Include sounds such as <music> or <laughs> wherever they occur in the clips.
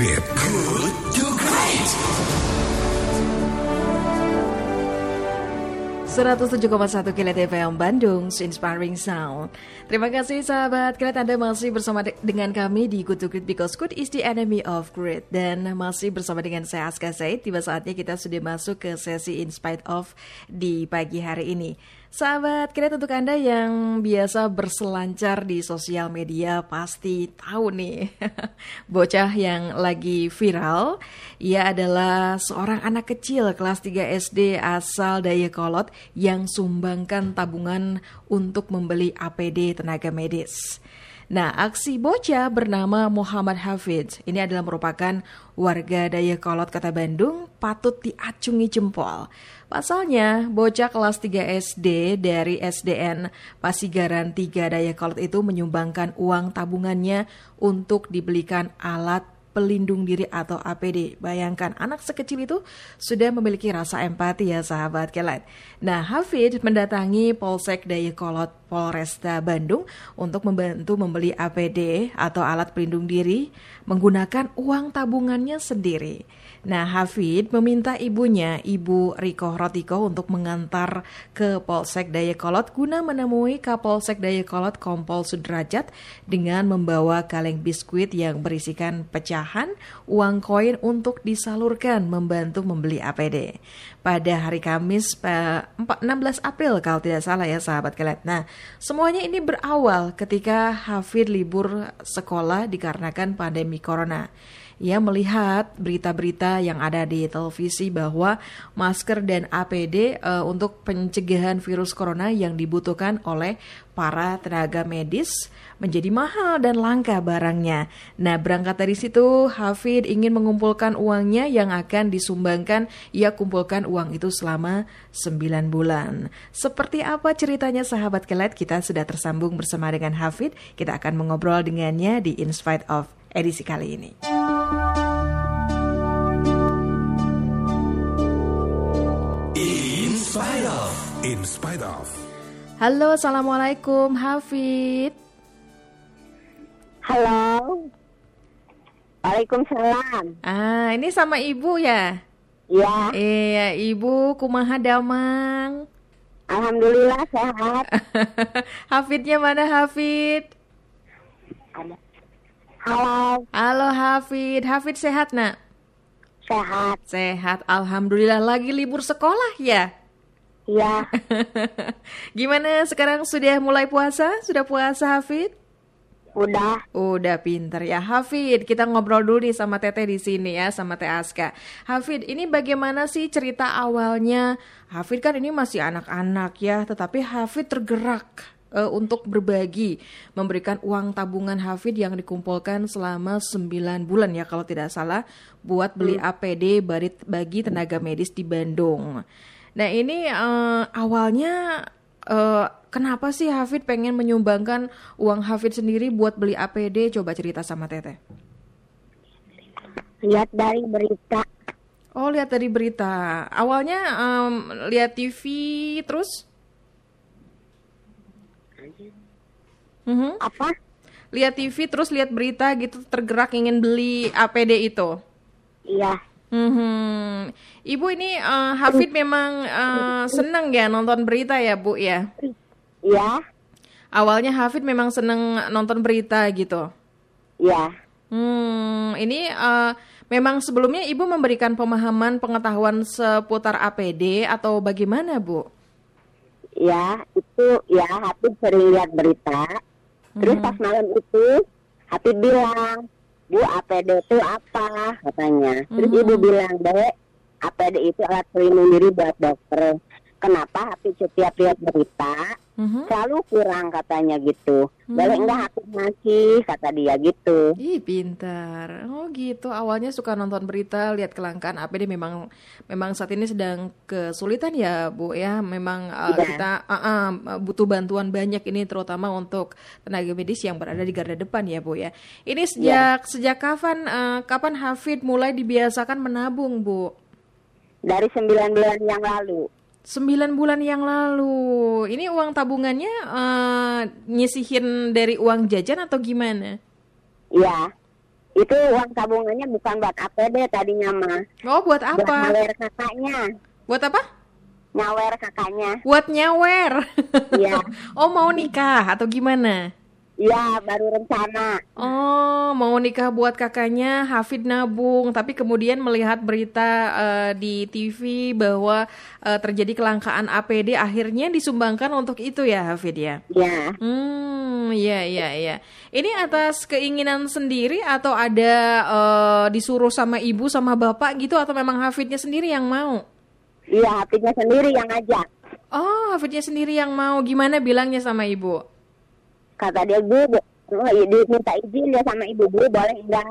Great. Good to Great. 107,1 Kilat FM Bandung, Inspiring Sound. Terima kasih sahabat Kilat Anda masih bersama de- dengan kami di Good to Great because good is the enemy of great. Dan masih bersama dengan saya Aska Said, tiba saatnya kita sudah masuk ke sesi In Spite of di pagi hari ini. Sahabat Kilat untuk Anda yang biasa berselancar di sosial media pasti tahu nih <laughs> bocah yang lagi viral. Ia adalah seorang anak kecil kelas 3 SD asal Dayakolot yang sumbangkan tabungan untuk membeli APD tenaga medis. Nah, aksi bocah bernama Muhammad Hafid ini adalah merupakan warga Dayakolot Kota Bandung patut diacungi jempol. Pasalnya, bocah kelas 3 SD dari SDN Pasigaran 3 Dayakolot itu menyumbangkan uang tabungannya untuk dibelikan alat pelindung diri atau APD. Bayangkan anak sekecil itu sudah memiliki rasa empati ya sahabat kelat. Nah Hafid mendatangi Polsek Dayakolot Polresta Bandung untuk membantu membeli APD atau alat pelindung diri menggunakan uang tabungannya sendiri. Nah, Hafid meminta ibunya, Ibu Riko Rotiko, untuk mengantar ke Polsek Dayakolot guna menemui Kapolsek Dayakolot Kompol Sudrajat dengan membawa kaleng biskuit yang berisikan pecahan uang koin untuk disalurkan membantu membeli APD. Pada hari Kamis eh, 16 April kalau tidak salah ya sahabat kelet. Nah, semuanya ini berawal ketika Hafid libur sekolah dikarenakan pandemi corona. Ia melihat berita-berita yang ada di televisi bahwa masker dan APD uh, untuk pencegahan virus corona yang dibutuhkan oleh para tenaga medis menjadi mahal dan langka barangnya. Nah, berangkat dari situ, Hafid ingin mengumpulkan uangnya yang akan disumbangkan. Ia kumpulkan uang itu selama 9 bulan. Seperti apa ceritanya sahabat kelet? Kita sudah tersambung bersama dengan Hafid. Kita akan mengobrol dengannya di In Spite of edisi kali ini. Halo, Assalamualaikum Hafid. Halo. Waalaikumsalam. Ah, ini sama ibu ya? Ya, Iya, ibu kumaha damang. alhamdulillah sehat. <laughs> Hafidnya mana Hafid? Halo, Halo Hafid, Hafid sehat nak? sehat. Sehat, Alhamdulillah lagi libur sekolah ya? Ya, <laughs> Gimana sekarang sudah mulai puasa? Sudah puasa Hafid? udah. Udah pinter ya Hafid. Kita ngobrol dulu nih sama Teteh di sini ya sama Teh Aska. Hafid, ini bagaimana sih cerita awalnya? Hafid kan ini masih anak-anak ya, tetapi Hafid tergerak eh, untuk berbagi, memberikan uang tabungan Hafid yang dikumpulkan selama 9 bulan ya kalau tidak salah buat beli APD bagi, bagi tenaga medis di Bandung. Nah, ini eh, awalnya eh, kenapa sih Hafid pengen menyumbangkan uang Hafid sendiri buat beli APD? Coba cerita sama Teteh. Lihat dari berita. Oh, lihat dari berita. Awalnya em, lihat TV terus? Mhm. Apa? Lihat TV terus lihat berita gitu tergerak ingin beli APD itu. Iya, Mhm. Ibu ini eh, Hafid memang eh, seneng ya nonton berita ya, Bu ya? iya, Awalnya Hafid memang seneng nonton berita gitu. iya. Hmm, ini eh, memang sebelumnya Ibu memberikan pemahaman pengetahuan seputar APD atau bagaimana, Bu? Ya, itu ya Habib sering lihat berita. Terus pas malam itu Habib bilang, Bu APD itu apa? Katanya. Terus ibu bilang, Dek, APD itu alat pelindung diri buat dokter. Kenapa setiap lihat berita Mhm. selalu kurang katanya gitu. Boleh enggak Habib ngasih kata dia gitu. Ih, pintar. Oh, gitu. Awalnya suka nonton berita, lihat kelangkaan APD memang memang saat ini sedang kesulitan ya, Bu ya. Memang uh, Iya. kita uh, uh, butuh bantuan banyak ini terutama untuk tenaga medis yang berada di garda depan ya, Bu ya. Ini sejak sejak kapan uh, kapan Hafid mulai dibiasakan menabung, Bu? Dari sembilan bulan yang lalu. Sembilan bulan yang lalu. Ini uang tabungannya eh, nyisihin dari uang jajan atau gimana? Iya, itu uang tabungannya bukan buat APD tadinya mah. Oh, buat Buat apa? nyawer kakaknya. Buat apa? Nyawer kakaknya. Buat nyawer. Iya. <laughs> oh, mau nikah atau gimana? Iya, baru rencana. Oh, mau nikah buat kakaknya Hafid nabung, tapi kemudian melihat berita eh, di TV bahwa eh, terjadi kelangkaan APD, akhirnya disumbangkan untuk itu ya, Hafid ya. Ya. Hmm, iya iya iya. Ini atas keinginan sendiri atau ada eh, disuruh sama ibu sama bapak gitu atau memang Hafidnya sendiri yang mau? Iya, hatinya sendiri yang ngajak. Oh, Hafidnya sendiri yang mau. Gimana bilangnya sama ibu? Kata dia, oh, iya, diminta izin dia sama ibu, Bu, boleh enggak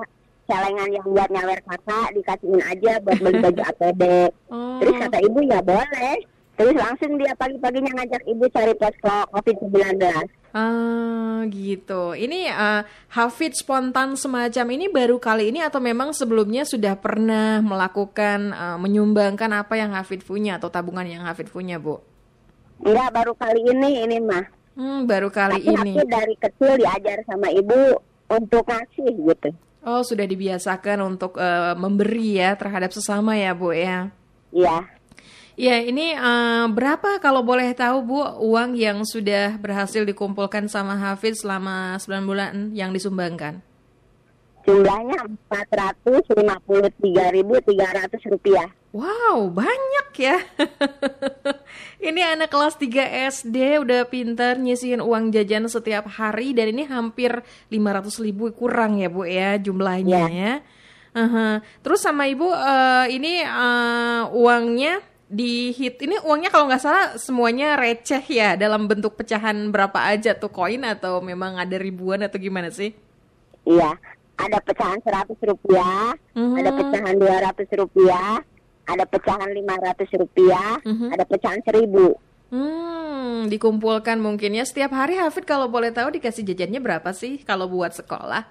celengan yang buat nyawer kakak dikasihin aja buat beli baju <laughs> APD. Oh. Terus kata ibu, ya boleh. Terus langsung dia pagi-paginya ngajak ibu cari posko COVID-19. Ah, gitu. Ini eh, Hafid spontan semacam ini baru kali ini atau memang sebelumnya sudah pernah melakukan eh, menyumbangkan apa yang Hafid punya atau tabungan yang Hafid punya, Bu? Enggak, baru kali ini, ini mah. Hmm, baru kali Tapi ini. aku dari kecil diajar sama ibu untuk ngasih gitu. Oh, sudah dibiasakan untuk eh, memberi ya terhadap sesama ya, Bu ya. Iya. Ya, ini eh, berapa kalau boleh tahu Bu uang yang sudah berhasil dikumpulkan sama Hafid selama 9 bulan yang disumbangkan? Jumlahnya 453.300 rupiah. Wow, banyak ya. <laughs> ini anak kelas 3 SD udah pintar nyisihin uang jajan setiap hari dan ini hampir 500 ribu kurang ya Bu ya jumlahnya ya. Aha. Terus sama Ibu eh, ini eh, uangnya di hit ini uangnya kalau nggak salah semuanya receh ya dalam bentuk pecahan berapa aja tuh koin atau memang ada ribuan atau gimana sih? Iya. Ada pecahan 100 rupiah, Mhm. ada pecahan 200 rupiah, ada pecahan 500 rupiah, Mhm. ada pecahan 1000. Hmm, dikumpulkan mungkin ya setiap hari Hafid kalau boleh tahu dikasih jajannya berapa sih kalau buat sekolah?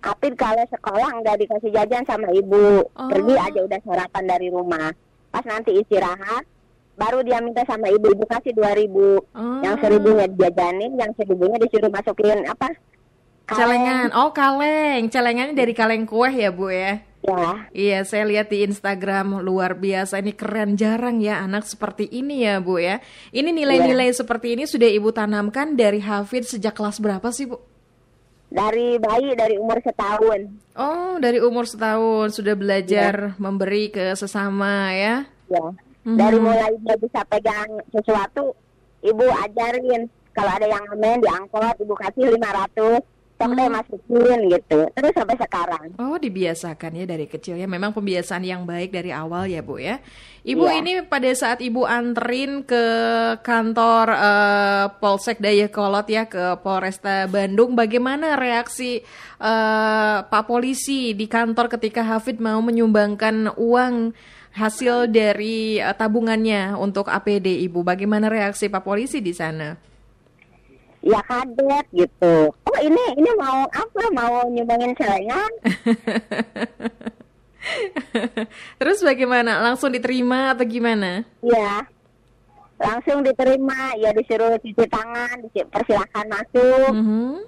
Tapi kalau sekolah nggak dikasih jajan sama ibu, Oh. pergi aja udah sarapan dari rumah. Pas nanti istirahat, baru dia minta sama ibu, ibu kasih 2000 Oh. Yang seribunya dijajanin, yang seribunya disuruh masukin apa? Kaleng. Celengan. Oh, kaleng. Celengannya dari kaleng kue ya, Bu ya. Ya, Iya, saya lihat di Instagram luar biasa ini keren jarang ya anak seperti ini ya, Bu ya. Ini nilai-nilai seperti ini sudah Ibu tanamkan dari Hafid sejak kelas berapa sih, Bu? dari bayi dari umur setahun. Oh, dari umur setahun sudah belajar memberi ke sesama ya. Ya. Mhm. Dari mulai dia bisa pegang sesuatu, ibu ajarin kalau ada yang ngamen diangkut, ibu kasih 500, sok deh masukin gitu. Terus sampai sekarang. Oh, dibiasakan ya dari kecil ya. Memang pembiasaan yang baik dari awal ya, Bu ya. Ibu Iya. ini pada saat Ibu anterin ke kantor eh, Polsek Dayakolot ya ke Polresta Bandung, bagaimana reaksi eh, Pak polisi di kantor ketika Hafid mau menyumbangkan uang hasil dari eh, tabungannya untuk APD Ibu? Bagaimana reaksi Pak polisi di sana? Ya kaget gitu. Ini ini mau apa? Mau nyumbangin celengan? <laughs> Terus bagaimana? Langsung diterima atau gimana? Ya. Langsung diterima, ya disuruh cuci tangan, persilahkan masuk. Mhm.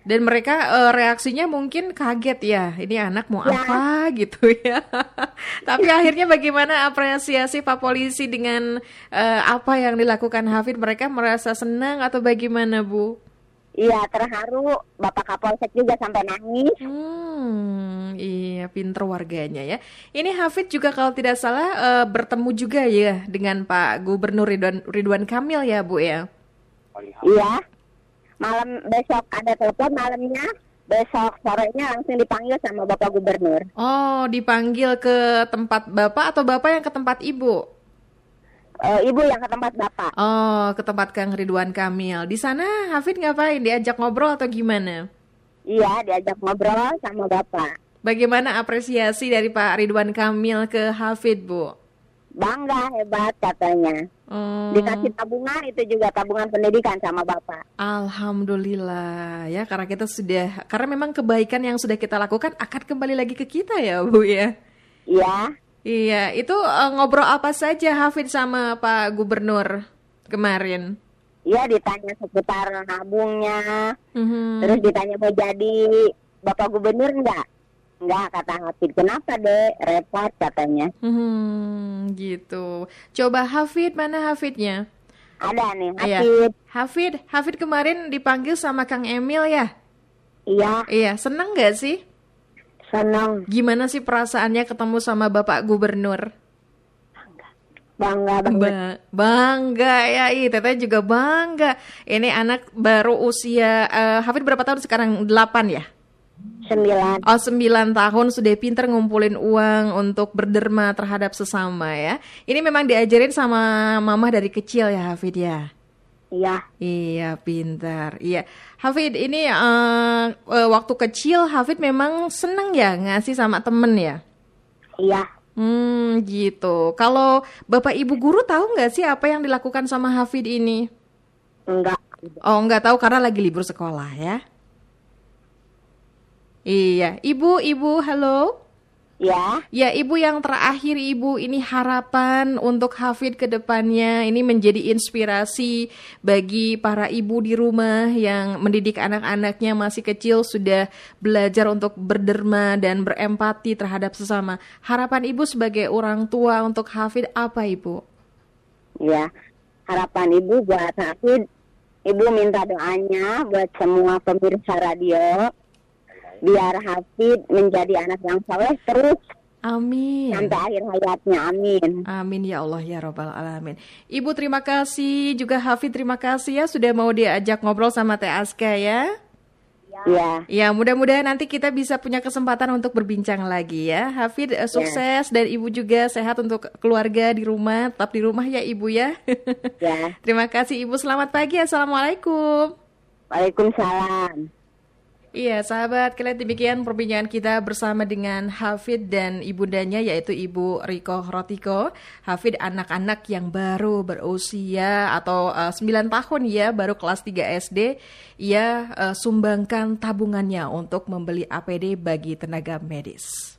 Dan mereka eh, reaksinya mungkin kaget ya, ini anak mau Ya. apa <laughs> gitu ya. Tapi akhirnya bagaimana apresiasi Pak Polisi dengan eh, apa yang dilakukan Hafid? Mereka merasa senang atau bagaimana Bu? Iya terharu, Bapak Kapolsek juga sampai nangis. Hmm, iya pinter warganya ya. Ini Hafid juga kalau tidak salah eh, bertemu juga ya dengan Pak Gubernur Ridwan, Ridwan Kamil ya Bu ya. Iya. Malam besok ada telepon malamnya, besok sorenya langsung dipanggil sama Bapak Gubernur. Oh, dipanggil ke tempat Bapak atau Bapak yang ke tempat Ibu? Eh, ibu yang ke tempat Bapak. Oh, ke tempat Kang Ridwan Kamil. Di sana Hafid ngapain? Diajak ngobrol atau gimana? Iya, diajak ngobrol sama Bapak. Bagaimana apresiasi dari Pak Ridwan Kamil ke Hafid, Bu? Bangga hebat katanya. Oh, Dikasih tabungan itu juga tabungan pendidikan sama Bapak. Alhamdulillah ya karena kita sudah karena memang kebaikan yang sudah kita lakukan akan kembali lagi ke kita ya Bu ya. Iya. Iya, itu eh, ngobrol apa saja Hafid sama Pak Gubernur kemarin? ya ditanya seputar nabungnya, Mhm. terus ditanya mau jadi bapak gubernur enggak? Enggak kata Hafid. Kenapa dek? Repot katanya. Mhm, gitu. Coba Hafid mana Hafidnya? Ada nih Iya. Hafid. Hafid, Hafid kemarin dipanggil sama Kang Emil ya? Iya, Iya, seneng gak sih? senang, Gimana sih perasaannya ketemu sama Bapak Gubernur? bangga banget. Ba- bangga ya, Ih, Teteh juga bangga. Ini anak baru usia, eh, Hafid berapa tahun sekarang? 8 ya? Sembilan. Oh, 9 tahun sudah pinter ngumpulin uang untuk berderma terhadap sesama ya. Ini memang diajarin sama mama dari kecil ya, Hafid ya? Iya, Iya, pintar. Iya. Hafid, ini eh, waktu kecil Hafid memang seneng ya ngasih sama temen ya? iya. Hmm, gitu. Kalau Bapak Ibu guru tahu nggak sih apa yang dilakukan sama Hafid ini? Enggak. Oh, nggak tahu karena lagi libur sekolah ya? Iya. Ibu, Ibu, halo? Ya, Ya, Ibu yang terakhir Ibu, ini harapan untuk Hafid ke depannya ini menjadi inspirasi bagi para ibu di rumah yang mendidik anak-anaknya masih kecil sudah belajar untuk berderma dan berempati terhadap sesama. Harapan Ibu sebagai orang tua untuk Hafid apa Ibu? ya. Harapan ibu buat Hafid, ibu minta doanya buat semua pemirsa radio, biar Hafid menjadi anak yang soleh terus Amin. sampai akhir hayatnya. Amin. Amin ya Allah ya Robbal Alamin. Ibu terima kasih juga Hafid terima kasih ya sudah mau diajak ngobrol sama Teh Aska ya. Ya, Ya, mudah-mudahan nanti kita bisa punya kesempatan untuk berbincang lagi ya. Hafid eh, sukses dan Ibu juga sehat untuk keluarga di rumah. Tetap di rumah ya Ibu ya. ya. <laughs> Terima kasih Ibu. Selamat pagi. Assalamualaikum. Waalaikumsalam. Iya, sahabat, kalian demikian perbincangan kita bersama dengan Hafid dan ibundanya yaitu Ibu Riko Rotiko. Hafid anak-anak yang baru berusia atau eh, 9 tahun ya, baru kelas 3 SD. Ia eh, sumbangkan tabungannya untuk membeli APD bagi tenaga medis.